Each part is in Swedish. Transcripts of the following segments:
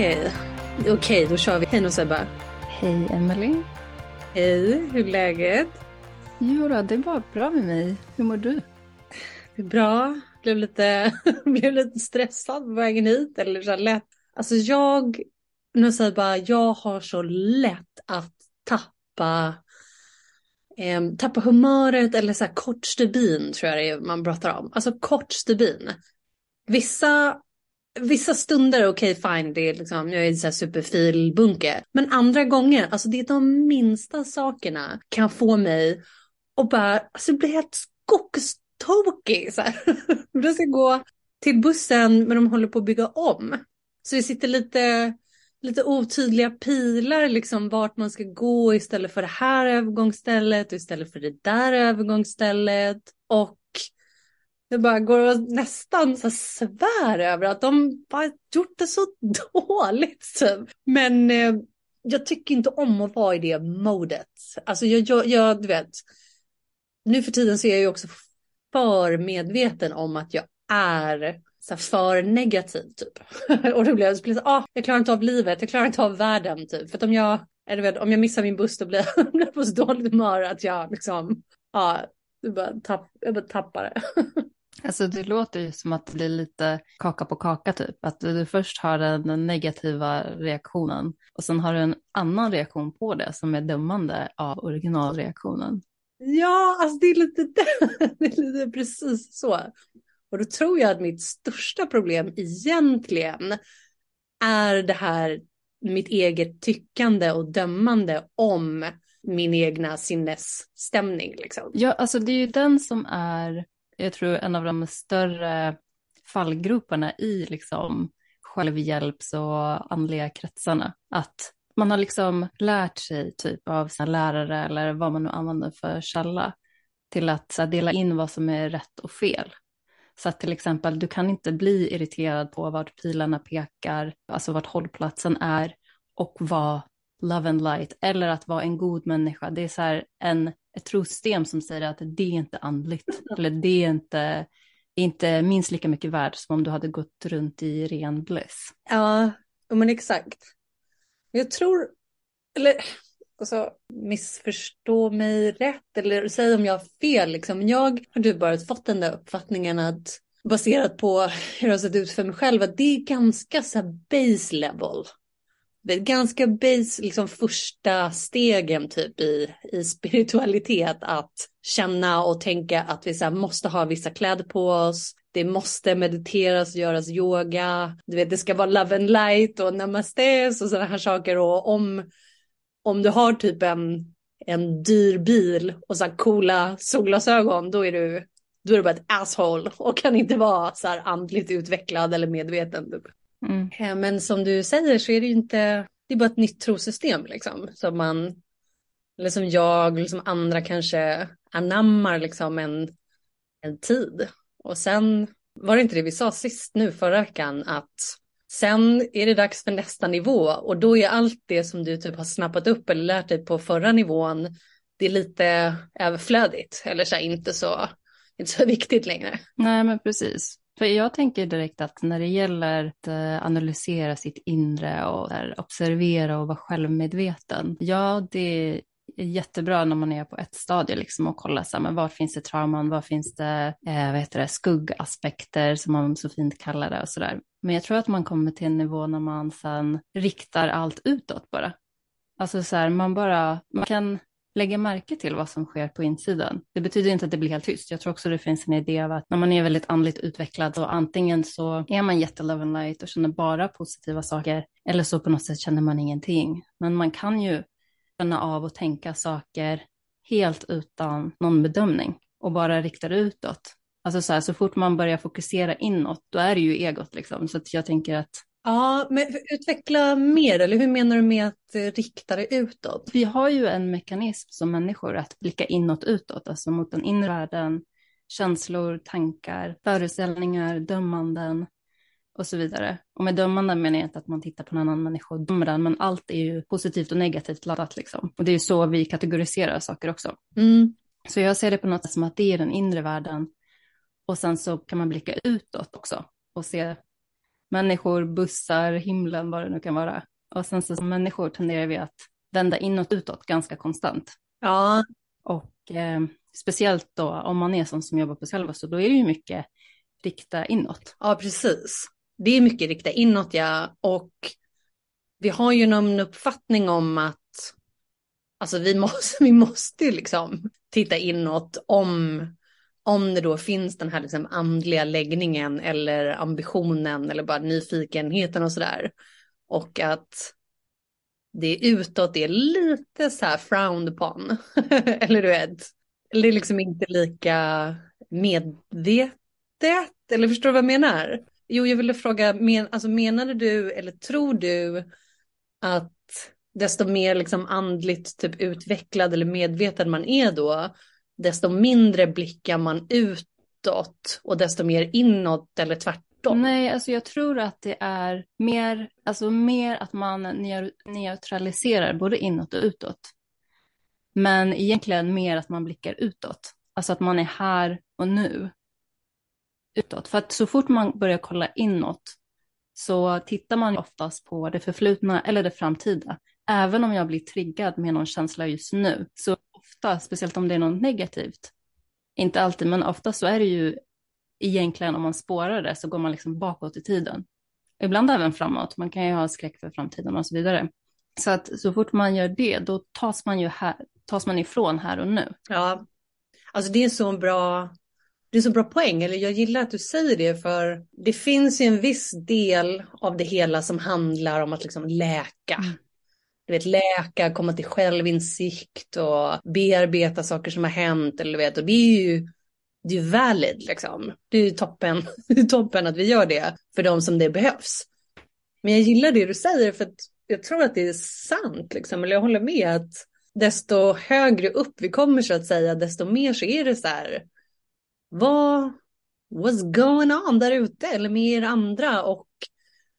Okej, okej då kör vi. Hej Noseba. Hej Emily. Hej, hur är läget? Jo då, det är bara bra med mig. Hur mår du? Det är bra. Blev lite, blev lite stressad på vägen hit. Eller så lätt. Alltså jag, Noseba, jag har så lätt att tappa eh, tappa humöret eller så här kort stubin tror jag det är man pratar om. Alltså kort stubin. Vissa Vissa stunder, okej okay, fine, det är liksom, jag är så superfil superfilbunke. Men andra gånger, alltså det är de minsta sakerna kan få mig att bara, alltså bli helt skogstokig. Så här. Jag ska gå till bussen men de håller på att bygga om. Så det sitter lite, lite otydliga pilar liksom vart man ska gå istället för det här övergångsstället och istället för det där övergångsstället. Och jag bara går och nästan så svär över att de bara gjort det så dåligt. typ. Men eh, jag tycker inte om att vara i det modet. Alltså jag, jag, jag, du vet, nu för tiden så är jag ju också för medveten om att jag är så för negativ typ. och då blir jag så, ah, jag klarar inte av livet, jag klarar inte av världen typ. För att om jag, eh, eller vet, om jag missar min buss då blir jag på så dåligt humör att jag liksom, ja, jag bara, tapp, jag bara tappar det. Alltså det låter ju som att det blir lite kaka på kaka typ. Att du först har den negativa reaktionen och sen har du en annan reaktion på det som är dömande av originalreaktionen. Ja, alltså det är lite, det är lite precis så. Och då tror jag att mitt största problem egentligen är det här mitt eget tyckande och dömande om min egna sinnesstämning. Liksom. Ja, alltså det är ju den som är jag tror en av de större fallgroparna i liksom självhjälps och andliga kretsarna. Att man har liksom lärt sig typ av sina lärare eller vad man nu använder för källa till att så här, dela in vad som är rätt och fel. Så att till exempel du kan inte bli irriterad på vart pilarna pekar, alltså vart hållplatsen är och vara love and light eller att vara en god människa. Det är så här en, ett trosystem som säger att det är inte andligt eller det är inte, inte minst lika mycket värt som om du hade gått runt i ren bliss. Ja, men exakt. Jag tror, eller alltså, missförstå mig rätt eller säg om jag har fel liksom. Jag har du bara fått den där uppfattningen att baserat på hur det har sett ut för mig själv att det är ganska så base level ganska base, liksom första stegen typ i, i spiritualitet att känna och tänka att vi så måste ha vissa kläder på oss. Det måste mediteras och göras yoga. Du vet, det ska vara love and light och namastes och sådana här saker. Och om, om du har typ en, en dyr bil och så här coola solglasögon, då är du då är du bara ett asshole och kan inte vara så här andligt utvecklad eller medveten. Typ. Mm. Eh, men som du säger så är det ju inte, det är bara ett nytt trosystem liksom. Som man, eller som jag, eller som andra kanske anammar liksom en, en tid. Och sen var det inte det vi sa sist nu förra veckan att sen är det dags för nästa nivå och då är allt det som du typ har snappat upp eller lärt dig på förra nivån det är lite överflödigt eller så här, inte så inte så viktigt längre. Nej men precis. För jag tänker direkt att när det gäller att eh, analysera sitt inre och observera och vara självmedveten. Ja, det är jättebra när man är på ett stadie liksom och kollar så här, men var finns det trauman, var finns det, eh, vad heter det skuggaspekter som man så fint kallar det och sådär. Men jag tror att man kommer till en nivå när man sen riktar allt utåt bara. Alltså så här, man bara, man kan lägga märke till vad som sker på insidan. Det betyder inte att det blir helt tyst. Jag tror också det finns en idé av att när man är väldigt andligt utvecklad så antingen så är man jättelove and light och känner bara positiva saker Eller så på något sätt känner man ingenting. Men man kan ju känna av och tänka saker helt utan någon bedömning och bara rikta det utåt. Alltså så här, så fort man börjar fokusera inåt, då är det ju egot liksom. Så att jag tänker att Ja, men utveckla mer, eller hur menar du med att eh, rikta det utåt? Vi har ju en mekanism som människor att blicka inåt utåt, alltså mot den inre världen, känslor, tankar, föreställningar, dömanden och så vidare. Och med dömanden menar jag inte att man tittar på en annan människa och dömer den, men allt är ju positivt och negativt laddat liksom. Och det är ju så vi kategoriserar saker också. Mm. Så jag ser det på något sätt som att det är den inre världen. Och sen så kan man blicka utåt också och se människor, bussar, himlen, vad det nu kan vara. Och sen så som människor tenderar vi att vända inåt utåt ganska konstant. Ja. Och eh, speciellt då om man är sån som jobbar på själva så då är det ju mycket rikta inåt. Ja, precis. Det är mycket rikta inåt, ja. Och vi har ju någon uppfattning om att alltså vi måste, vi måste liksom titta inåt om om det då finns den här liksom andliga läggningen eller ambitionen eller bara nyfikenheten och sådär. Och att det utåt är lite så här frowned upon. eller du vet, det är liksom inte lika medvetet. Eller förstår du vad jag menar? Jo, jag ville fråga, men, alltså menade du eller tror du att desto mer liksom andligt typ utvecklad eller medveten man är då, desto mindre blickar man utåt och desto mer inåt eller tvärtom. Nej, alltså jag tror att det är mer, alltså mer att man neutraliserar både inåt och utåt. Men egentligen mer att man blickar utåt. Alltså att man är här och nu. Utåt. För att så fort man börjar kolla inåt så tittar man oftast på det förflutna eller det framtida. Även om jag blir triggad med någon känsla just nu så ofta, speciellt om det är något negativt, inte alltid, men ofta så är det ju egentligen om man spårar det så går man liksom bakåt i tiden. Ibland även framåt, man kan ju ha skräck för framtiden och så vidare. Så att så fort man gör det, då tas man ju här, tas man ifrån här och nu. Ja, alltså det är så bra, det är så bra poäng, eller jag gillar att du säger det, för det finns ju en viss del av det hela som handlar om att liksom läka. Mm du vet, läka, komma till självinsikt och bearbeta saker som har hänt. Eller, vet, och det är ju det är valid liksom. Det är ju toppen, toppen att vi gör det för de som det behövs. Men jag gillar det du säger för att jag tror att det är sant liksom. Eller jag håller med att desto högre upp vi kommer så att säga, desto mer så är det så här. Vad, what's going on där ute eller med er andra och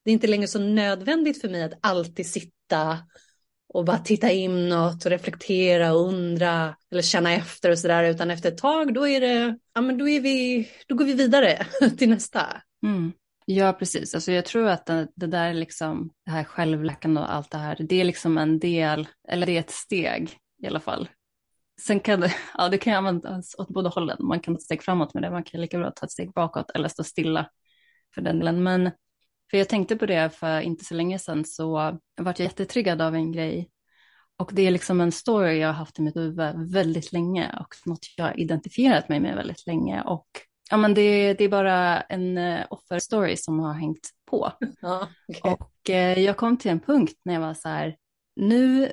det är inte längre så nödvändigt för mig att alltid sitta och bara titta inåt och reflektera och undra eller känna efter och sådär utan efter ett tag då är det, ja men då är vi, då går vi vidare till nästa. Mm. Ja, precis. Alltså jag tror att det, det där liksom, det här självläkande och allt det här, det är liksom en del, eller det är ett steg i alla fall. Sen kan det, ja det kan användas åt båda hållen. Man kan ta ett steg framåt med det, man kan lika bra ta ett steg bakåt eller stå stilla för den delen. Men för jag tänkte på det för inte så länge sedan så vart jag jättetriggad av en grej. Och det är liksom en story jag har haft i mitt huvud väldigt länge och något jag har identifierat mig med väldigt länge. Och ja, men det, det är bara en uh, offerstory som har hängt på. Ja, okay. Och uh, jag kom till en punkt när jag var så här, nu,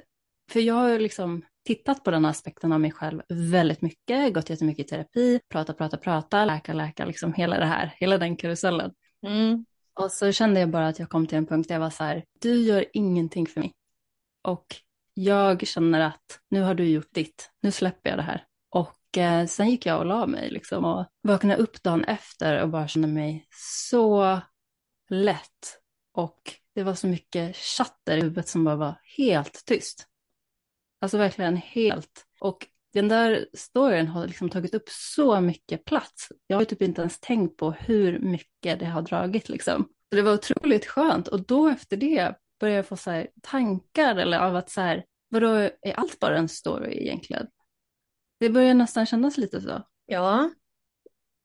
för jag har liksom tittat på den aspekten av mig själv väldigt mycket, gått jättemycket i terapi, prata, prata, prata, läka, läka, liksom hela det här, hela den karusellen. Mm. Och så kände jag bara att jag kom till en punkt där jag var så här, du gör ingenting för mig. Och jag känner att nu har du gjort ditt, nu släpper jag det här. Och eh, sen gick jag och la mig liksom och vaknade upp dagen efter och bara kände mig så lätt. Och det var så mycket chatter i huvudet som bara var helt tyst. Alltså verkligen helt. Och den där storyn har liksom tagit upp så mycket plats. Jag har typ inte ens tänkt på hur mycket det har dragit liksom. Så det var otroligt skönt och då efter det började jag få så här tankar eller av att så här, vadå, är allt bara en story egentligen? Det börjar nästan kännas lite så. Ja,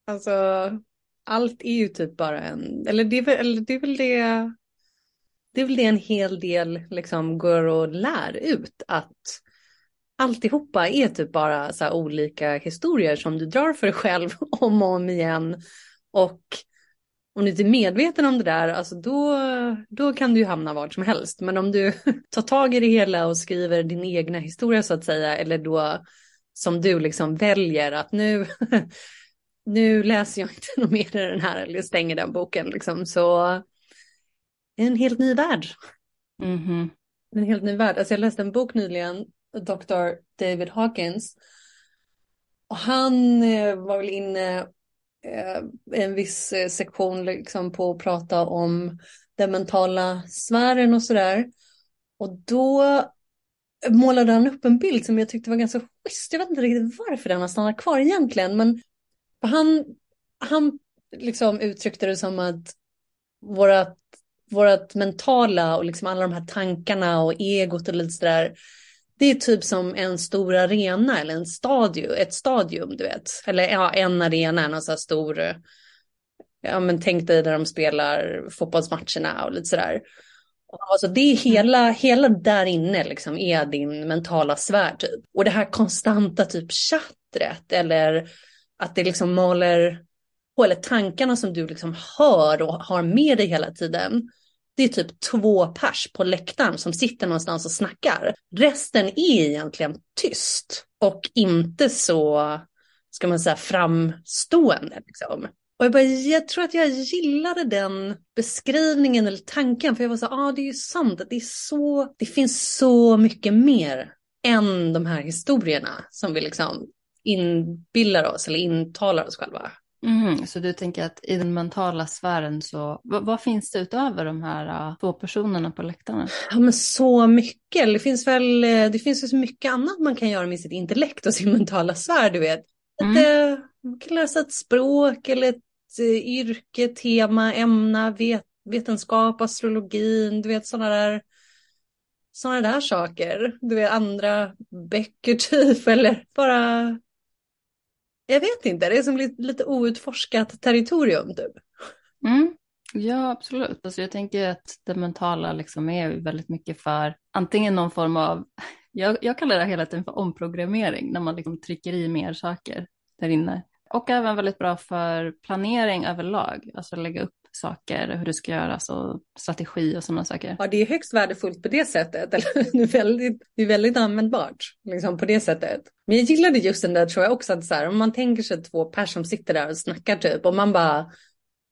alltså allt är ju typ bara en, eller det är väl, eller det, är väl det, det är väl det en hel del liksom går och lär ut att alltihopa är typ bara så olika historier som du drar för dig själv om och om igen. Och om du inte är medveten om det där, alltså då, då kan du ju hamna vart som helst. Men om du tar tag i det hela och skriver din egna historia så att säga, eller då som du liksom väljer att nu, nu läser jag inte något mer i den här eller stänger den boken liksom, så en helt ny värld. Mm -hmm. En helt ny värld. Alltså jag läste en bok nyligen, Dr. David Hawkins. Och han eh, var väl inne eh, en viss eh, sektion liksom på att prata om den mentala sfären och sådär. Och då målade han upp en bild som jag tyckte var ganska schysst. Jag vet inte riktigt varför den har stannat kvar egentligen, men han, han liksom uttryckte det som att vårat, vårat mentala och liksom alla de här tankarna och egot och lite sådär, det är typ som en stor arena eller en stadion, ett stadium, du vet. Eller ja, en arena, en sån här stor, ja men tänk dig där de spelar fotbollsmatcherna och lite sådär. Alltså det är hela, hela där inne liksom är din mentala sfär typ. Och det här konstanta typ chattret eller att det liksom maler på, eller tankarna som du liksom hör och har med dig hela tiden. Det är typ två pers på läktaren som sitter någonstans och snackar. Resten är egentligen tyst och inte så, ska man säga, framstående. Liksom. Och jag, bara, jag tror att jag gillade den beskrivningen eller tanken, för jag var så ja ah, det är ju sant, det, är så, det finns så mycket mer än de här historierna som vi liksom inbillar oss eller intalar oss själva. Mm, så du tänker att i den mentala sfären så, vad, vad finns det utöver de här uh, två personerna på läktarna? Ja men så mycket, det finns väl, eh, det finns så mycket annat man kan göra med sitt intellekt och sin mentala sfär, du vet. Mm. Att, uh, man kan läsa ett språk eller ett uh, yrke, tema, ämna, vet, vetenskap, astrologin, du vet sådana där sådana där saker. Du vet andra böcker typ eller bara jag vet inte, det är som lite, lite outforskat territorium typ. Mm. Ja, absolut. Alltså jag tänker att det mentala liksom är väldigt mycket för antingen någon form av, jag, jag kallar det hela tiden för omprogrammering, när man liksom trycker i mer saker där inne. Och även väldigt bra för planering överlag, alltså lägga upp saker, hur det ska göras och strategi och sådana saker. Ja, det är högst värdefullt på det sättet. Eller, det, är väldigt, det är väldigt användbart liksom, på det sättet. Men jag gillade just den där tror jag också att så här, om man tänker sig två personer som sitter där och snackar typ och man bara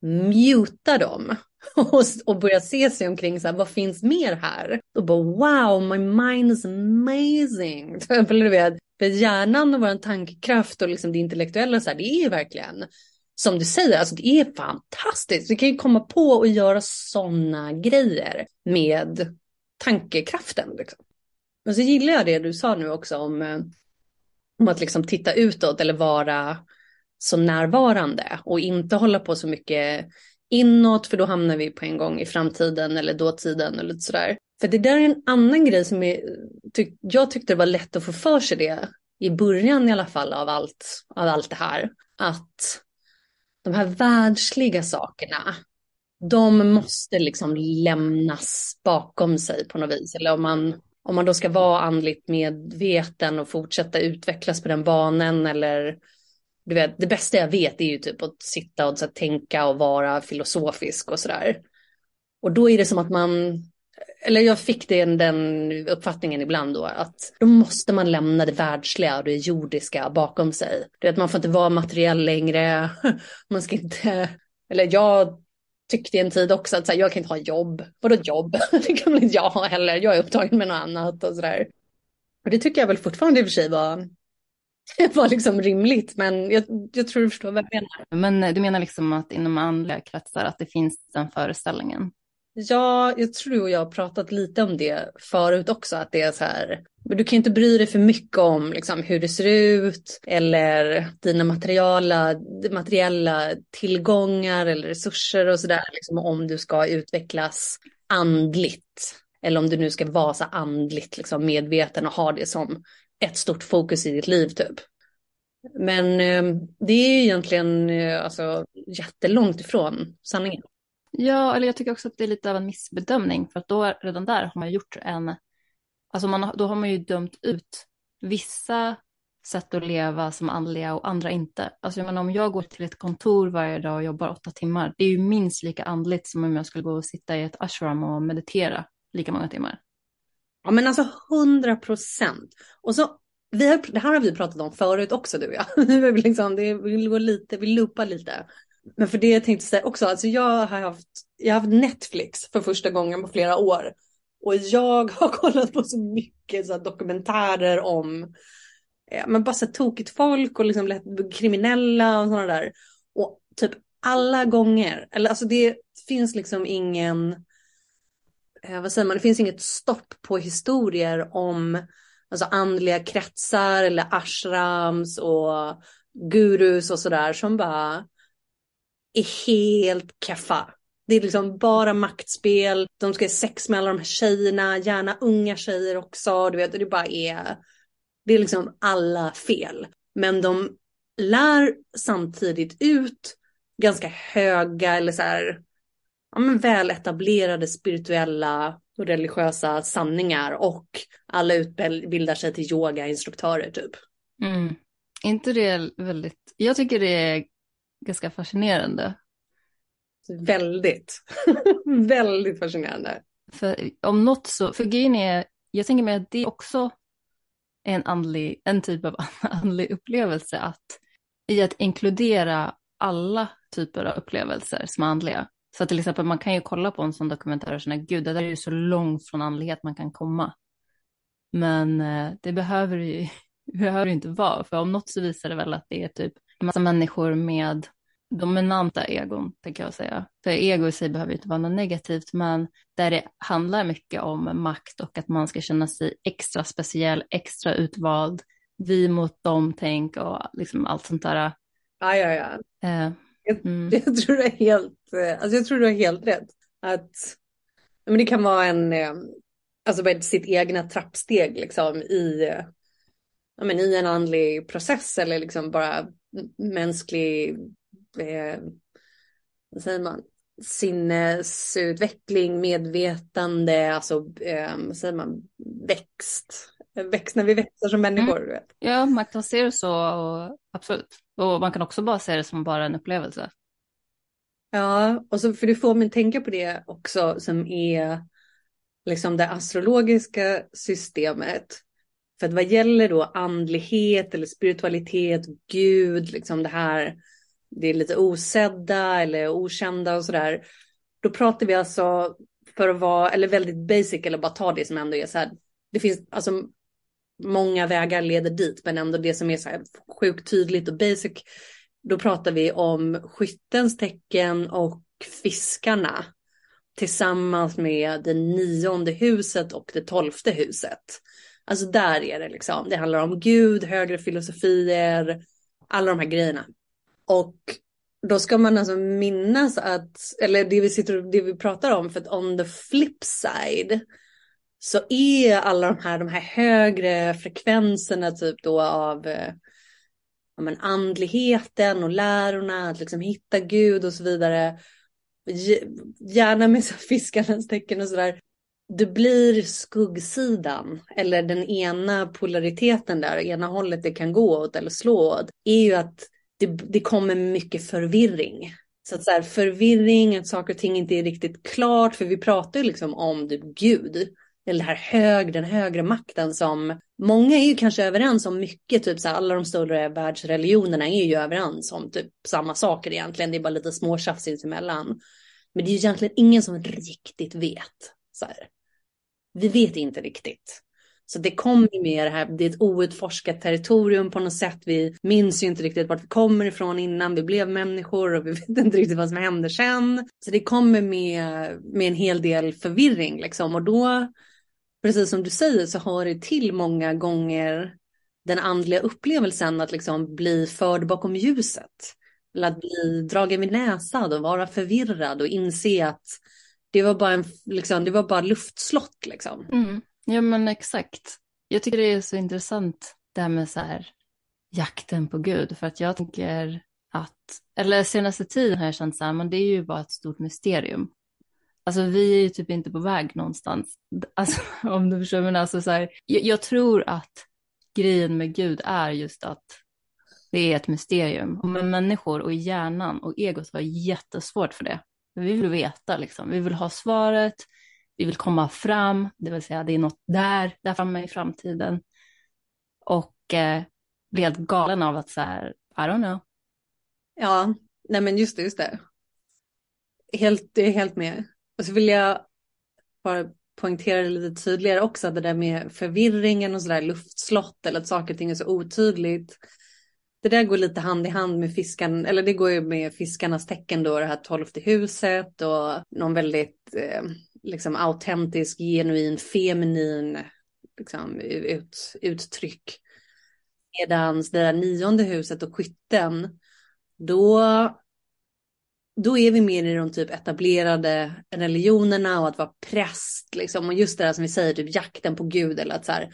mutar dem och, och börjar se sig omkring så här, vad finns mer här? Och bara wow, my mind is amazing. Eller du vet, för hjärnan och vår tankekraft och liksom det intellektuella så här, det är verkligen som du säger, alltså det är fantastiskt. Vi kan ju komma på och göra sådana grejer med tankekraften. Liksom. Men så gillar jag det du sa nu också om, eh, om att liksom titta utåt eller vara så närvarande och inte hålla på så mycket inåt för då hamnar vi på en gång i framtiden eller dåtiden eller lite sådär. För det där är en annan grej som är, tyck, jag tyckte det var lätt att få för sig det i början i alla fall av allt, av allt det här. Att de här världsliga sakerna, de måste liksom lämnas bakom sig på något vis. Eller om man, om man då ska vara andligt medveten och fortsätta utvecklas på den banan eller du vet, det bästa jag vet är ju typ att sitta och så här, tänka och vara filosofisk och sådär. Och då är det som att man eller jag fick den, den uppfattningen ibland då, att då måste man lämna det världsliga och det jordiska bakom sig. Du vet, man får inte vara materiell längre, man ska inte, eller jag tyckte en tid också att så här, jag kan inte ha jobb. Vadå jobb? Det kan väl inte jag ha heller. Jag är upptagen med något annat och sådär. Och det tycker jag väl fortfarande i och för sig var, var liksom rimligt. Men jag, jag tror du förstår vad jag menar. Men du menar liksom att inom andliga kretsar att det finns den föreställningen? Ja, jag tror jag har pratat lite om det förut också, att det är så här, men du kan inte bry dig för mycket om liksom, hur det ser ut eller dina materiella, materiella tillgångar eller resurser och sådär, liksom, om du ska utvecklas andligt. Eller om du nu ska vara så andligt liksom, medveten och ha det som ett stort fokus i ditt liv typ. Men eh, det är ju egentligen eh, alltså, jättelångt ifrån sanningen. Ja, eller jag tycker också att det är lite av en missbedömning för att då redan där har man gjort en, alltså man, då har man ju dömt ut vissa sätt att leva som andliga och andra inte. Alltså jag menar, om jag går till ett kontor varje dag och jobbar åtta timmar, det är ju minst lika andligt som om jag skulle gå och sitta i ett ashram och meditera lika många timmar. Ja men alltså hundra procent. Och så, vi har, det här har vi pratat om förut också du och jag. Nu liksom, är vi liksom, det vill går lite, vi loopar lite. Men för det jag tänkte säga också, alltså jag har haft, jag har haft Netflix för första gången på flera år. Och jag har kollat på så mycket så dokumentärer om ja, men bara så tokigt folk och liksom lätt kriminella och sådana där. Och typ alla gånger, eller alltså det finns liksom ingen, eh, vad säger man, det finns inget stopp på historier om alltså andliga kretsar eller ashrams och gurus och sådär som bara är helt kaffa. Det är liksom bara maktspel, de ska ha sex med alla de här tjejerna, gärna unga tjejer också, du vet, och det bara är, det är liksom alla fel. Men de lär samtidigt ut ganska höga eller så här, ja men väletablerade spirituella och religiösa sanningar och alla utbildar sig till yogainstruktörer typ. Mm. inte det väldigt, jag tycker det är ganska fascinerande. Väldigt, väldigt fascinerande. För om något så, för grejen är, jag tänker mig att det också är en, andlig, en typ av andlig upplevelse att i att inkludera alla typer av upplevelser som är andliga. Så till exempel man kan ju kolla på en sån dokumentär och känna, gud det där är ju så långt från andlighet man kan komma. Men eh, det behöver ju behöver inte vara, för om något så visar det väl att det är typ massa människor med dominanta egon, tänker jag säga. För ego i sig behöver inte vara något negativt, men där det handlar mycket om makt och att man ska känna sig extra speciell, extra utvald, vi mot dem tänk och liksom allt sånt där. Ja, ja, ja. Eh, jag, mm. jag, tror du är helt, eh, alltså jag tror du har helt rätt. Att men det kan vara en, eh, alltså sitt egna trappsteg liksom i, ja, men i en andlig process eller liksom bara mänsklig eh, vad säger man, sinnesutveckling, medvetande, alltså eh, vad säger man, växt. Växt när vi växer som människor. Mm. Ja, man kan se det så, och, absolut. Och man kan också bara se det som bara en upplevelse. Ja, och så för du får mig tänka på det också som är liksom det astrologiska systemet. För att vad gäller då andlighet eller spiritualitet, Gud, liksom det här det är lite osedda eller okända och sådär. Då pratar vi alltså för att vara, eller väldigt basic, eller bara ta det som ändå är så här. Det finns alltså många vägar leder dit, men ändå det som är så här sjukt tydligt och basic. Då pratar vi om skyttens tecken och fiskarna tillsammans med det nionde huset och det tolfte huset. Alltså där är det liksom, det handlar om Gud, högre filosofier, alla de här grejerna. Och då ska man alltså minnas att, eller det vi, sitter, det vi pratar om, för att on the flip side så är alla de här, de här högre frekvenserna typ då av eh, ja, men andligheten och lärorna, att liksom hitta Gud och så vidare. Gärna med så fiskarnas tecken och sådär. Det blir skuggsidan, eller den ena polariteten där, ena hållet det kan gå åt eller slå åt, är ju att det, det kommer mycket förvirring. Så att så här, förvirring, att saker och ting inte är riktigt klart, för vi pratar ju liksom om typ Gud, eller det här hög, den högre makten som många är ju kanske överens om mycket, typ så här, alla de större världsreligionerna är ju överens om typ samma saker egentligen, det är bara lite småtjafs sinsemellan. Men det är ju egentligen ingen som riktigt vet. Så här. Vi vet inte riktigt. Så det kommer med det här, det är ett outforskat territorium på något sätt. Vi minns ju inte riktigt vart vi kommer ifrån innan vi blev människor och vi vet inte riktigt vad som händer sen. Så det kommer med, med en hel del förvirring liksom och då, precis som du säger, så har det till många gånger den andliga upplevelsen att liksom bli förd bakom ljuset. Eller att bli dragen vid näsan och vara förvirrad och inse att det var bara, en, liksom, det var bara luftslott liksom. Mm. Ja men exakt. Jag tycker det är så intressant det här med så här jakten på Gud. För att jag tänker att, eller senaste tiden har jag känt så här, men det är ju bara ett stort mysterium. Alltså vi är ju typ inte på väg någonstans. Alltså om du förstår, men alltså så här, jag, jag tror att grejen med Gud är just att det är ett mysterium. Och med människor och hjärnan och egot var jättesvårt för det. Vi vill veta, liksom. vi vill ha svaret, vi vill komma fram, det vill säga det är något där, där framme i framtiden. Och eh, blev helt galen av att så här, I don't know. Ja, nej men just det, just det. Helt, det är helt med. Och så vill jag bara poängtera det lite tydligare också, det där med förvirringen och sådär luftslott eller att saker och ting är så otydligt. Det där går lite hand i hand med fiskan, eller det går ju med fiskarnas tecken då, det här tolfte huset och någon väldigt eh, liksom autentisk, genuin, feminin liksom, ut, uttryck. Medan det där nionde huset och skytten, då, då är vi mer i de typ etablerade religionerna och att vara präst. Liksom. Och just det där som vi säger, typ jakten på Gud eller att så här,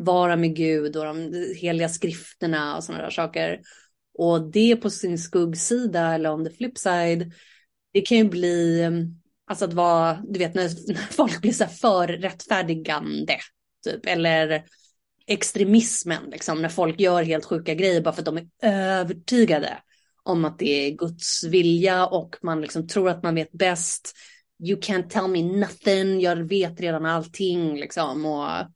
vara med Gud och de heliga skrifterna och sådana där saker. Och det på sin skuggsida eller on the flip side, det kan ju bli, alltså att vara, du vet när folk blir så här för rättfärdigande, typ, eller extremismen, liksom, när folk gör helt sjuka grejer bara för att de är övertygade om att det är Guds vilja och man liksom tror att man vet bäst. You can't tell me nothing, jag vet redan allting liksom. Och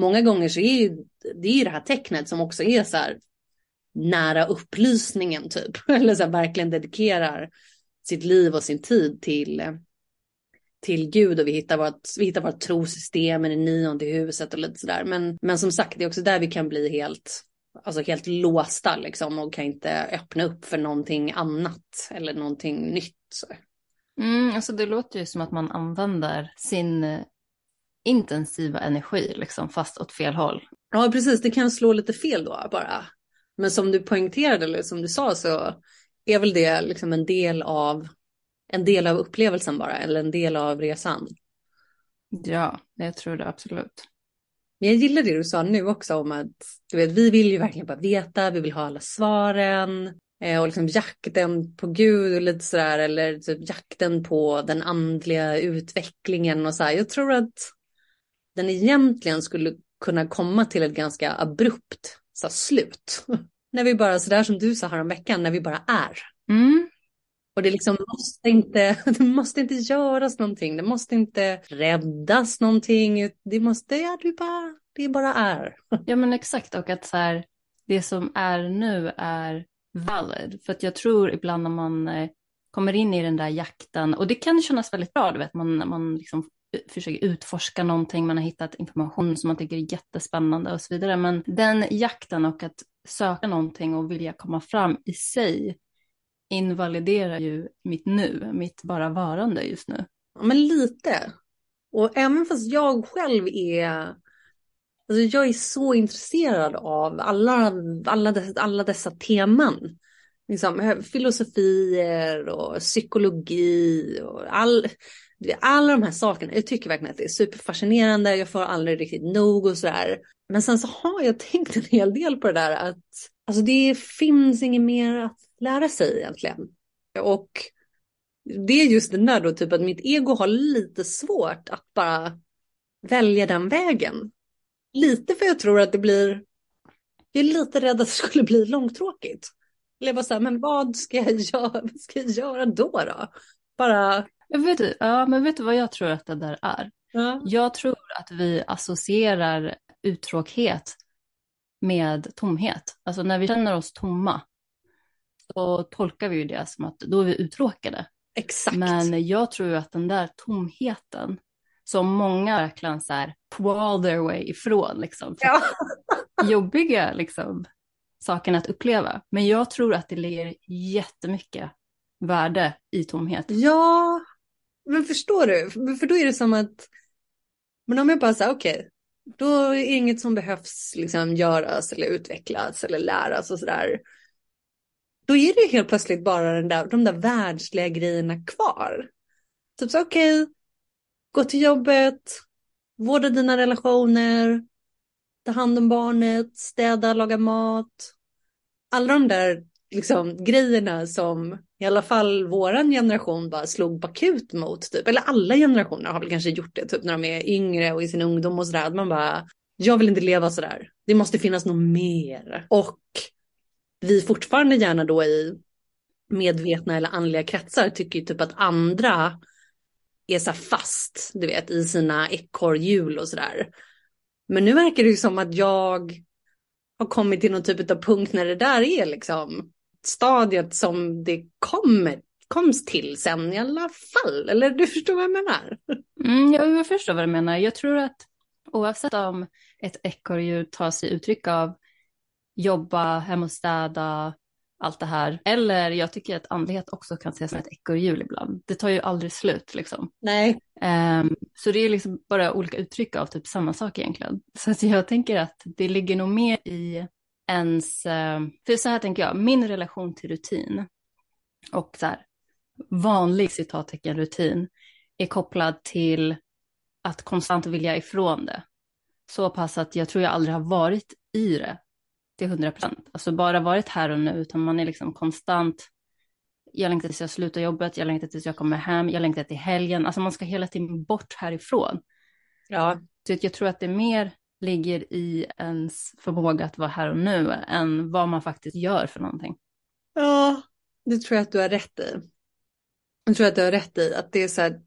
många gånger så är ju, det är ju det här tecknet som också är så här nära upplysningen typ. Eller så här verkligen dedikerar sitt liv och sin tid till, till Gud och vi hittar vårt, vi hittar vårt trosystem i det nionde huset och lite sådär. Men, men som sagt, det är också där vi kan bli helt, alltså helt låsta liksom och kan inte öppna upp för någonting annat eller någonting nytt. Så. Mm, alltså det låter ju som att man använder sin intensiva energi, liksom, fast åt fel håll. Ja, precis. Det kan slå lite fel då bara. Men som du poängterade, eller som du sa, så är väl det liksom en del av en del av upplevelsen bara, eller en del av resan. Ja, jag tror det absolut. Men jag gillar det du sa nu också om att du vet, vi vill ju verkligen bara veta, vi vill ha alla svaren. Eh, och liksom jakten på Gud och lite sådär, eller typ jakten på den andliga utvecklingen och så här. Jag tror att den egentligen skulle kunna komma till ett ganska abrupt så här, slut. när vi bara, sådär som du sa häromveckan, när vi bara är. Mm. Och det liksom måste inte, det måste inte göras någonting, det måste inte räddas någonting, det måste, ja, det bara, det bara är. Ja men exakt, och att så här, det som är nu är valid. För att jag tror ibland när man eh, kommer in i den där jakten, och det kan kännas väldigt bra, du vet, man, man liksom försöker utforska någonting, man har hittat information som man tycker är jättespännande och så vidare. Men den jakten och att söka någonting och vilja komma fram i sig invaliderar ju mitt nu, mitt bara varande just nu. Ja, men lite. Och även fast jag själv är, alltså jag är så intresserad av alla, alla, dessa, alla dessa teman. Liksom, filosofier och psykologi och all, alla de här sakerna, jag tycker verkligen att det är superfascinerande, jag får aldrig riktigt nog och sådär. Men sen så har jag tänkt en hel del på det där att alltså det finns inget mer att lära sig egentligen. Och det är just den där då, typ att mitt ego har lite svårt att bara välja den vägen. Lite för jag tror att det blir, jag är lite rädd att det skulle bli långtråkigt. Eller bara så här, men vad ska jag göra, vad ska jag göra då då? Bara jag vet, ja, men vet du vad jag tror att det där är? Ja. Jag tror att vi associerar uttråkhet med tomhet. Alltså när vi känner oss tomma så tolkar vi ju det som att då är vi uttråkade. Exakt. Men jag tror att den där tomheten som många verkligen så här crawl their way ifrån, liksom. Ja. jobbiga liksom, saken att uppleva. Men jag tror att det ligger jättemycket värde i tomhet. Ja, men förstår du? För då är det som att, men om jag bara säger okej, okay, då är det inget som behövs liksom göras eller utvecklas eller läras och sådär. Då är det ju helt plötsligt bara den där, de där världsliga grejerna kvar. Typ så okej, okay, gå till jobbet, vårda dina relationer, ta hand om barnet, städa, laga mat. Alla de där liksom, grejerna som i alla fall våran generation bara slog bakut mot. Typ. Eller alla generationer har väl kanske gjort det typ när de är yngre och i sin ungdom och sådär. Man bara, jag vill inte leva sådär. det måste finnas något mer. Och vi fortfarande gärna då i medvetna eller andliga kretsar tycker ju typ att andra är så fast, du vet, i sina ekorrhjul och sådär. Men nu verkar det ju som att jag har kommit till någon typ av punkt när det där är liksom stadiet som det kommer, koms till sen i alla fall. Eller du förstår vad jag menar? Mm, jag förstår vad du menar. Jag tror att oavsett om ett ekorrhjul tar sig uttryck av jobba, hem och städa, allt det här. Eller jag tycker att andlighet också kan ses som ett ekorrhjul ibland. Det tar ju aldrig slut liksom. Nej. Um, så det är liksom bara olika uttryck av typ samma sak egentligen. Så jag tänker att det ligger nog mer i ens, uh, för så här tänker jag, min relation till rutin och så här vanlig citattecken rutin är kopplad till att konstant vilja ifrån det. Så pass att jag tror jag aldrig har varit i det till 100 procent. Alltså bara varit här och nu, utan man är liksom konstant. Jag längtar tills jag slutar jobbet, jag längtar tills jag kommer hem, jag längtar till helgen. Alltså man ska hela tiden bort härifrån. Ja. Så jag tror att det mer ligger i ens förmåga att vara här och nu än vad man faktiskt gör för någonting. Ja, det tror jag att du har rätt i. Jag tror att du har rätt i att det är så här,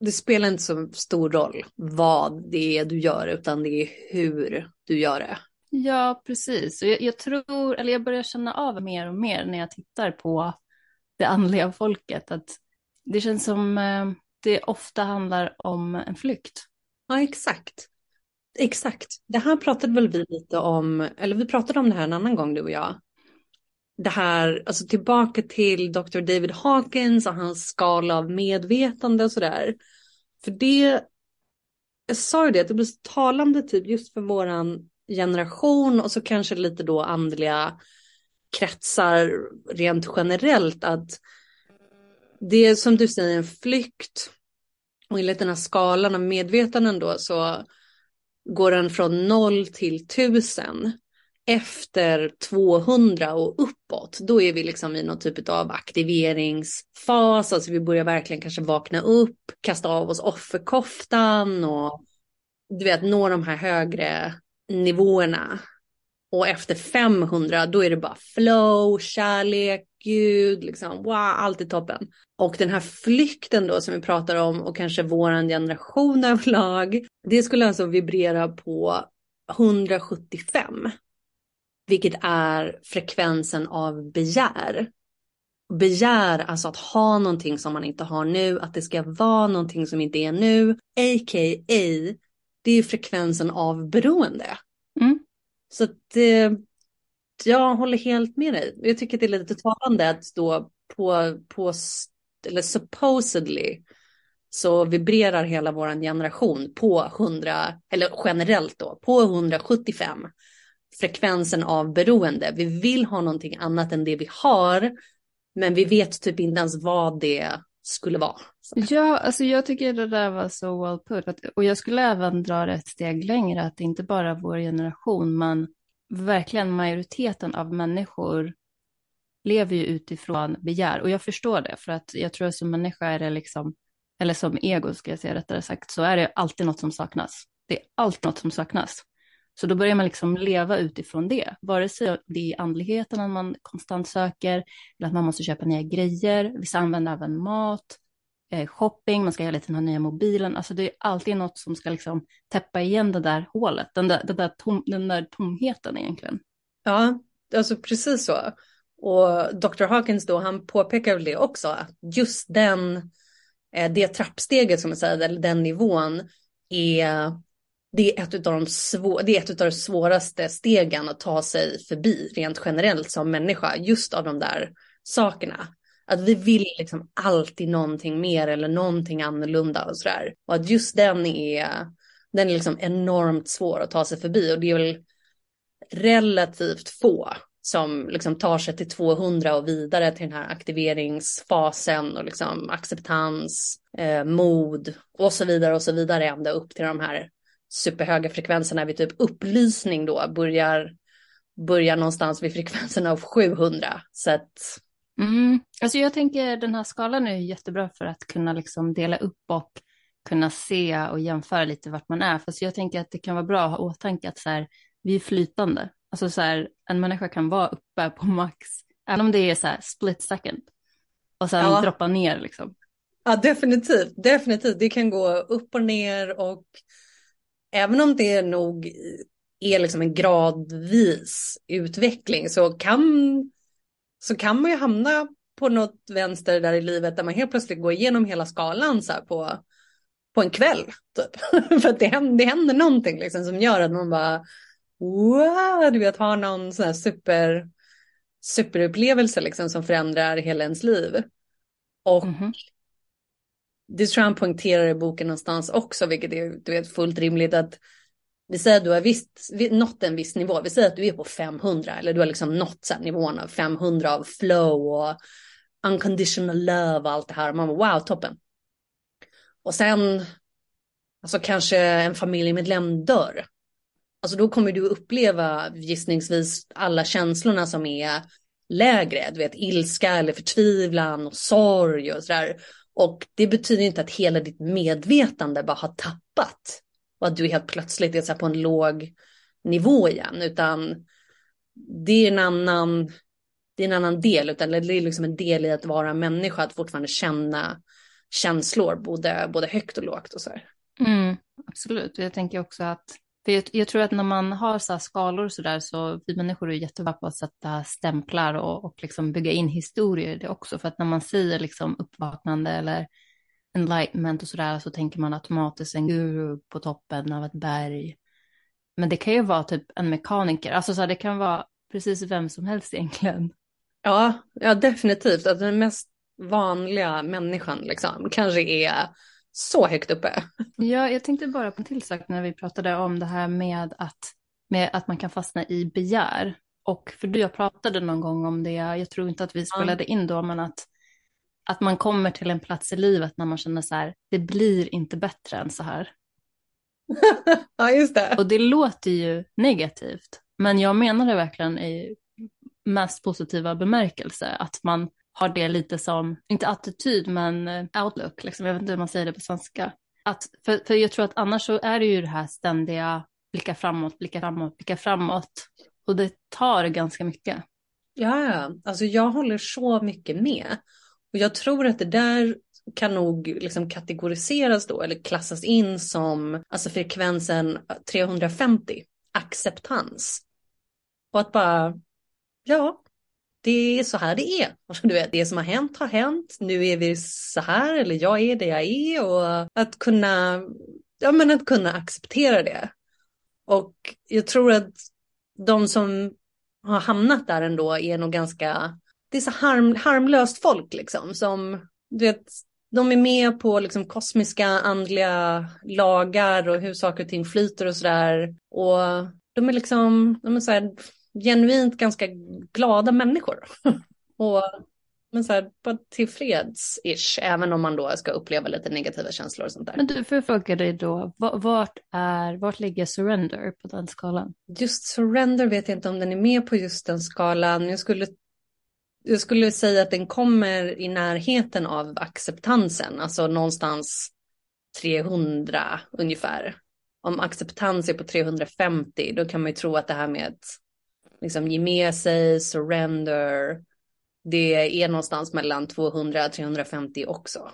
det spelar inte så stor roll vad det är du gör, utan det är hur du gör det. Ja, precis. Och jag, jag, tror, eller jag börjar känna av mer och mer när jag tittar på det andliga folket, att det känns som eh, det ofta handlar om en flykt. Ja, exakt. Exakt. Det här pratade väl vi lite om, eller vi pratade om det här en annan gång du och jag. Det här, alltså tillbaka till Dr. David Hawkins och hans skala av medvetande och sådär. För det, jag sa ju det, att det blir så talande typ just för våran generation och så kanske lite då andliga kretsar rent generellt att det är som du säger en flykt och enligt den här skalan av medvetanden då så går den från noll till tusen efter 200 och uppåt, då är vi liksom i någon typ av aktiveringsfas, alltså vi börjar verkligen kanske vakna upp, kasta av oss offerkoftan och du vet nå de här högre nivåerna. Och efter 500 då är det bara flow, kärlek, Gud, liksom wow, allt är toppen. Och den här flykten då som vi pratar om och kanske våran generation överlag, det skulle alltså vibrera på 175. Vilket är frekvensen av begär. Begär, alltså att ha någonting som man inte har nu, att det ska vara någonting som inte är nu, a.k.a det är frekvensen av beroende. Mm. Så att eh, jag håller helt med dig. Jag tycker att det är lite talande att då på, på eller supposedly så vibrerar hela vår generation på 100, eller generellt då, på 175 frekvensen av beroende. Vi vill ha någonting annat än det vi har, men vi vet typ inte ens vad det skulle vara. Ja, alltså jag tycker det där var så well put. Och jag skulle även dra det ett steg längre, att det inte bara vår generation, men verkligen majoriteten av människor lever ju utifrån begär. Och jag förstår det, för att jag tror att som människa är det liksom, eller som ego ska jag säga rättare sagt, så är det alltid något som saknas. Det är alltid något som saknas. Så då börjar man liksom leva utifrån det, vare sig det är andligheten man konstant söker, eller att man måste köpa nya grejer, vissa använder även mat, Eh, shopping, man ska hela tiden ha nya mobilen, alltså det är alltid något som ska liksom täppa igen det där hålet, den där, den där, tom, den där tomheten egentligen. Ja, alltså precis så. Och Dr. Hawkins då, han påpekar väl det också, att just den, eh, det trappsteget som man säger, eller den nivån, är det är, ett av de svå, det är ett av de svåraste stegen att ta sig förbi rent generellt som människa, just av de där sakerna. Att vi vill liksom alltid någonting mer eller någonting annorlunda och sådär. Och att just den är, den är liksom enormt svår att ta sig förbi och det är väl relativt få som liksom tar sig till 200 och vidare till den här aktiveringsfasen och liksom acceptans, eh, mod och så vidare och så vidare ända upp till de här superhöga frekvenserna vid typ upplysning då börjar, börjar någonstans vid frekvensen av 700. Så att... Mm. Alltså jag tänker den här skalan är jättebra för att kunna liksom dela upp och kunna se och jämföra lite vart man är. Fast jag tänker att det kan vara bra att ha åtanke att så här, vi är flytande. Alltså så här, en människa kan vara uppe på max, även om det är så här split second. Och sen Ja. droppa ner liksom. Ja, definitivt. Definitivt. Det kan gå upp och ner och även om det nog är liksom en gradvis utveckling så kan, så kan man ju hamna på något vänster där i livet där man helt plötsligt går igenom hela skalan så här på, på en kväll. Typ. För att det händer, det händer någonting liksom som gör att man bara wow, du vet, har någon sån här super, superupplevelse liksom som förändrar hela ens liv. Och Mhm. det tror jag han poängterar i boken någonstans också, vilket är du vet, fullt rimligt att vi säger att du har visst, nått en viss nivå, vi säger att du är på 500 eller du har liksom nått så här nivån av 500 av flow och unconditional love och allt det här. Man bara wow, toppen. Och sen, alltså kanske en familjemedlem dör. Alltså då kommer du uppleva gissningsvis alla känslorna som är lägre, du vet ilska eller förtvivlan och sorg och sådär. Och det betyder inte att hela ditt medvetande bara har tappat och att du helt plötsligt är så här på en låg nivå igen, utan det är en annan, det är en annan del, utan det är liksom en del i att vara människa, att fortfarande känna känslor, både, både högt och lågt och så här. Mm, absolut, jag tänker också att för jag, jag tror att när man har så här skalor och så där så vi människor är jättebra på att sätta stämplar och, och liksom bygga in historier i det också. För att när man säger liksom uppvaknande eller enlightenment och så där så tänker man automatiskt en guru på toppen av ett berg. Men det kan ju vara typ en mekaniker, alltså så här, det kan vara precis vem som helst egentligen. Ja, ja definitivt. Att den mest vanliga människan liksom kanske är så högt uppe. Ja, jag tänkte bara på en till sak när vi pratade om det här med att, med att man kan fastna i begär. Och för du jag pratade någon gång om det, jag tror inte att vi spelade in då, men att, att man kommer till en plats i livet när man känner så här, det blir inte bättre än så här. ja, just det. Och det låter ju negativt, men jag menar det verkligen i mest positiva bemärkelse, att man har det lite som, inte attityd, men eh, outlook, liksom. jag vet inte hur man säger det på svenska. Att, för, för jag tror att annars så är det ju det här ständiga blicka framåt, blicka framåt, blicka framåt. Och det tar ganska mycket. Ja, ja. alltså jag håller så mycket med. Och jag tror att det där kan nog liksom kategoriseras då eller klassas in som alltså frekvensen 350, acceptans. Och att bara, ja, det är så här det är. Alltså, Du vet, det som har hänt har hänt, nu är vi så här eller jag är det jag är och att kunna, ja men att kunna acceptera det. Och jag tror att de som har hamnat där ändå är nog ganska, det är så harm, harmlöst folk liksom som, du vet, de är med på liksom kosmiska andliga lagar och hur saker och ting flyter och sådär. Och de är liksom, de är så här genuint ganska glada människor. och men så här, bara tillfreds-ish, även om man då ska uppleva lite negativa känslor och sånt där. Men du, får jag fråga dig då, va- vart, är, vart ligger surrender på den skalan? Just surrender vet jag inte om den är med på just den skalan. Jag skulle, jag skulle säga att den kommer i närheten av acceptansen, alltså någonstans 300 ungefär. Om acceptans är på 350, då kan man ju tro att det här med att liksom ge med sig, surrender, det är någonstans mellan 200 och 350 också.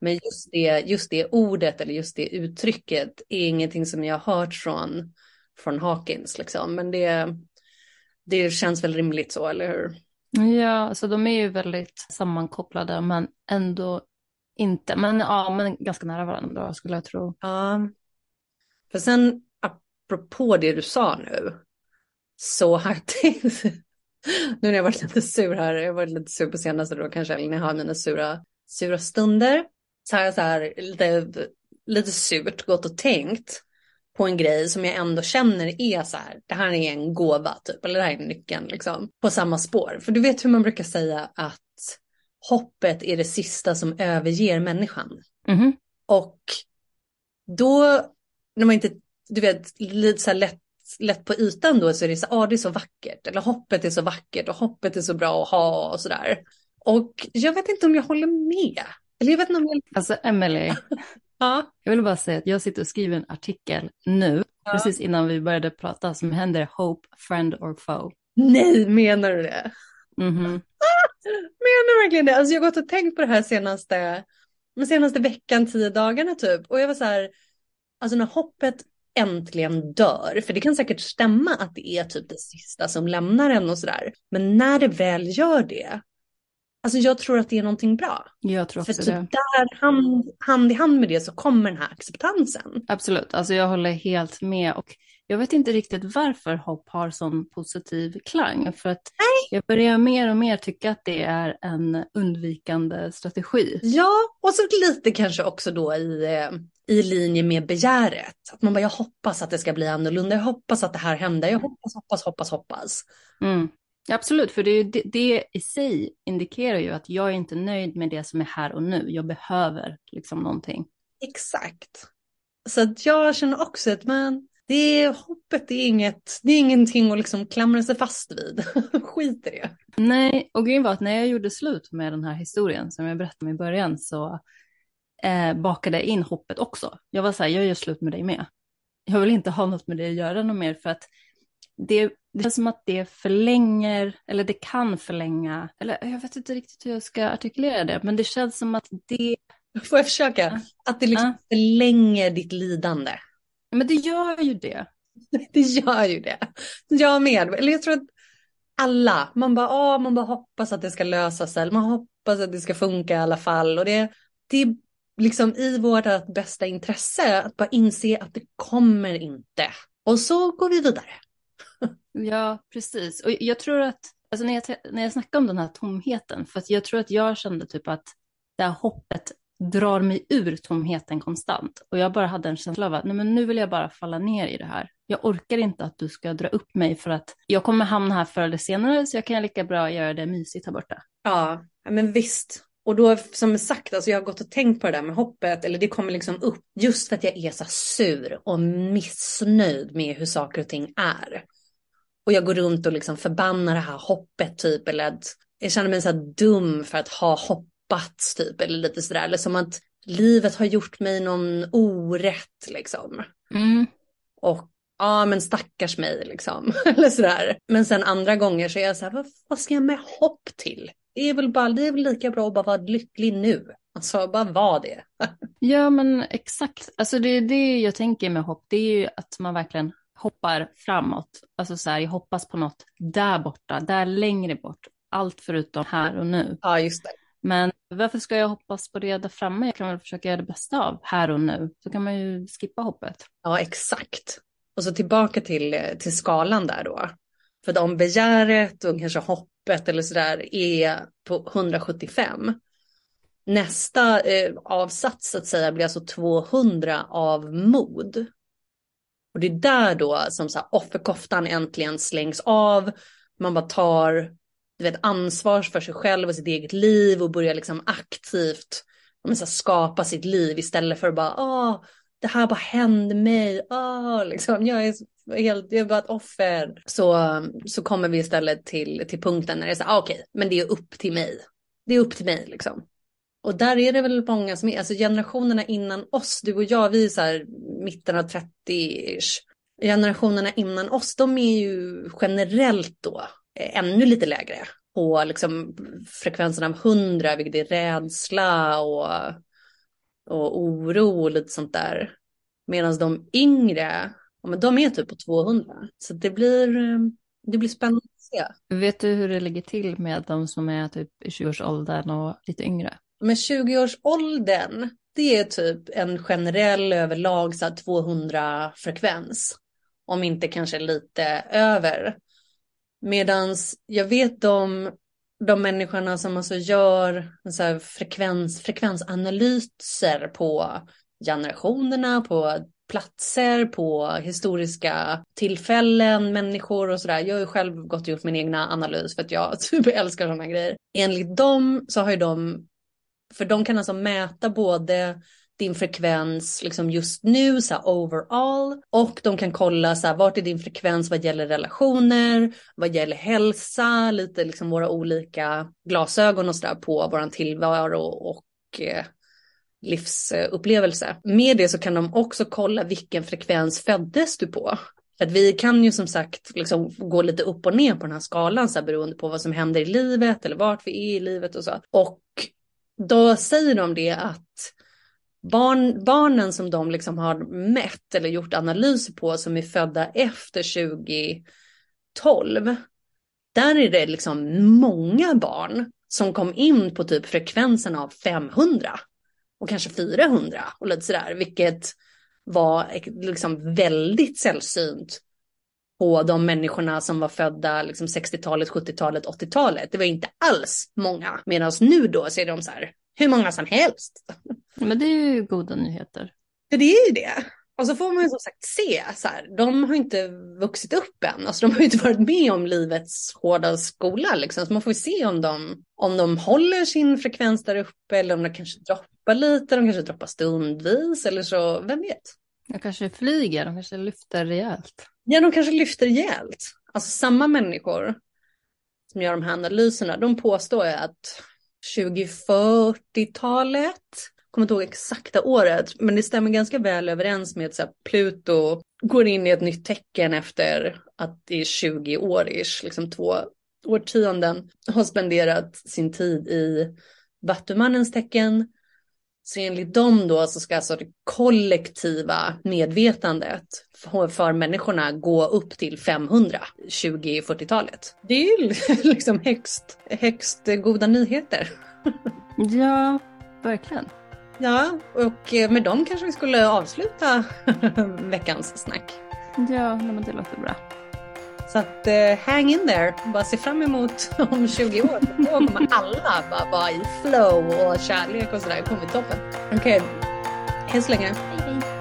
Men just det, just det ordet eller just det uttrycket är ingenting som jag har hört från, från Hawkins. Liksom. Men det, det känns väl rimligt så, eller hur? Ja, så de är ju väldigt sammankopplade, men ändå inte. Men ja, men ganska nära varandra skulle jag tro. Ja. För sen, apropå det du sa nu, så har jag tänkt, nu när jag varit lite sur här, jag har varit lite sur på senaste då kanske, eller när jag har mina sura, sura stunder, så har jag så här lite, lite surt gått och tänkt på en grej som jag ändå känner är så här, det här är en gåva typ, eller det här är nyckeln liksom, på samma spår. För du vet hur man brukar säga att hoppet är det sista som överger människan. Mhm. Och då, när man inte, du vet, lite så här lätt, lätt på ytan då så är det så, ah, det är så vackert, eller hoppet är så vackert och hoppet är så bra att ha och sådär. Och jag vet inte om jag håller med. Eller jag vet inte om jag... Alltså Emily, Ja. jag vill bara säga att jag sitter och skriver en artikel nu Ja. precis innan vi började prata som händer Hope, Friend or Foe. Nej, menar du det? Mhm. Menar du verkligen det? Alltså jag har gått och tänkt på det här senaste, den senaste veckan, tio dagarna typ. Och jag var så här, alltså när hoppet äntligen dör, för det kan säkert stämma att det är typ det sista som lämnar en och sådär. Men när det väl gör det, alltså jag tror att det är någonting bra. Jag tror För också typ det. där, hand, hand i hand med det så kommer den här acceptansen. Absolut, alltså jag håller helt med och jag vet inte riktigt varför hopp har sån positiv klang. För att jag börjar mer och mer tycka att det är en undvikande strategi. Ja, och så lite kanske också då i, eh, i linje med begäret. Att man bara, jag hoppas att det ska bli annorlunda, jag hoppas att det här händer, jag hoppas, hoppas, hoppas, hoppas. Mm. Absolut, för det, det, det i sig indikerar ju att jag är inte nöjd med det som är här och nu. Jag behöver liksom någonting. Exakt. Så att jag känner också att man, det är, hoppet det är, inget, det är ingenting att liksom klamra sig fast vid. Skit i det. Nej, och grejen var att när jag gjorde slut med den här historien som jag berättade om i början så eh, bakade jag in hoppet också. Jag var så här, jag gör slut med dig med. Jag vill inte ha något med dig att göra något mer för att det, det känns som att det förlänger, eller det kan förlänga, eller jag vet inte riktigt hur jag ska artikulera det, men det känns som att det, Får jag försöka? Att det liksom förlänger ditt lidande. men det gör ju det. Det gör ju det. Jag med. Eller jag tror att alla, man bara, åh, man bara hoppas att det ska lösa sig. Man hoppas att det ska funka i alla fall. Och det, det är liksom i vårt bästa intresse att bara inse att det kommer inte. Och så går vi vidare. Ja, precis. Och jag tror att, alltså när jag, när jag snackar om den här tomheten, för att jag tror att jag kände typ att det här hoppet drar mig ur tomheten konstant. Och jag bara hade en känsla av att nej, men nu vill jag bara falla ner i det här. Jag orkar inte att du ska dra upp mig för att jag kommer hamna här förr eller senare så jag kan lika bra göra det mysigt här borta. Ja, men visst. Och då som sagt, alltså jag har gått och tänkt på det där med hoppet, eller det kommer liksom upp, just för att jag är så sur och missnöjd med hur saker och ting är. Och jag går runt och liksom förbannar det här hoppet typ, eller att jag känner mig så dum för att ha hoppats typ, eller lite sådär, eller som att livet har gjort mig någon orätt liksom. Mm. Och ja, men stackars mig liksom, eller sådär. Men sen andra gånger så är jag så här, vad, vad ska jag med hopp till? Det är väl bara, det är väl lika bra att bara vara lycklig nu. Alltså bara vara det. Ja, men exakt. Alltså det är det jag tänker med hopp. Det är ju att man verkligen hoppar framåt. Alltså så här, jag hoppas på något där borta, där längre bort. Allt förutom här och nu. Ja, just det. Men varför ska jag hoppas på det där framme? Jag kan väl försöka göra det bästa av här och nu. Så kan man ju skippa hoppet. Ja, exakt. Och så tillbaka till, till skalan där då. För om begäret och kanske hoppet eller sådär är på 175. Nästa eh, avsats så att säga blir alltså 200 av mod. Och det är där då som så här, offerkoftan äntligen slängs av. Man bara tar du vet, ansvar för sig själv och sitt eget liv och börjar liksom aktivt men, så här, skapa sitt liv istället för att bara, åh, det här bara hände mig, åh, liksom, jag är helt, jag är bara ett offer. Så, så kommer vi istället till, till punkten när det är så här, ah, okej, okay, men det är upp till mig. Det är upp till mig liksom. Och där är det väl många som är, alltså generationerna innan oss, du och jag, vi är så här mitten av 30-ish. Generationerna innan oss, de är ju generellt då eh, ännu lite lägre på liksom frekvensen av 100, vilket är rädsla och, och oro och lite sånt där. Medan de yngre, ja, men de är typ på 200. Så det blir, eh, det blir spännande att se. Vet du hur det ligger till med de som är typ i 20-årsåldern och lite yngre? Men 20-årsåldern, det är typ en generell överlag 200 frekvens. Om inte kanske lite över. Medans jag vet de, de människorna som alltså gör så här frekvens, frekvensanalyser på generationerna, på platser, på historiska tillfällen, människor och sådär. Jag har ju själv gått och gjort min egna analys för att jag typ älskar sådana grejer. Enligt dem så har ju de, för de kan alltså mäta både din frekvens liksom just nu, så här, overall. Och de kan kolla så här, vart är din frekvens vad gäller relationer, vad gäller hälsa, lite liksom våra olika glasögon och så där på våran tillvaro och eh, livsupplevelse. Med det så kan de också kolla vilken frekvens föddes du på. För att vi kan ju som sagt liksom gå lite upp och ner på den här skalan så här, beroende på vad som händer i livet eller vart vi är i livet och så. Och då säger de det att barn, barnen som de liksom har mätt eller gjort analyser på som är födda efter 2012, där är det liksom många barn som kom in på typ frekvensen av 500 och kanske 400 och lite sådär, vilket var liksom väldigt sällsynt på de människorna som var födda liksom 60-talet, 70-talet, 80-talet. Det var inte alls många. Medan nu då så är de så här, hur många som helst. Men det är ju goda nyheter. Ja, det är ju det. Och så får man ju som sagt se, så här, de har inte vuxit upp än. Alltså de har ju inte varit med om livets hårda skola liksom. Så man får ju se om de, om de håller sin frekvens där uppe eller om de kanske droppar lite, de kanske droppar stundvis eller så, vem vet. De kanske flyger, de kanske lyfter rejält. Ja, de kanske lyfter rejält. Alltså samma människor som gör de här analyserna, de påstår ju att 2040-talet, kommer inte ihåg exakta året, men det stämmer ganska väl överens med att Pluto går in i ett nytt tecken efter att det är 20 år ish, liksom två årtionden, har spenderat sin tid i Vattumannens tecken så enligt dem då så ska alltså det kollektiva medvetandet för, för människorna gå upp till 500 2040-talet. Det är ju liksom högst, högst goda nyheter. Ja, verkligen. Ja, och med dem kanske vi skulle avsluta veckans snack. Ja, men det låter bra. Så att eh, hang in there, bara se fram emot om 20 år. Då kommer alla bara vara i flow och kärlek och sådär. Det kommer bli toppen. Okej, okay. hej så länge. Hej, hej.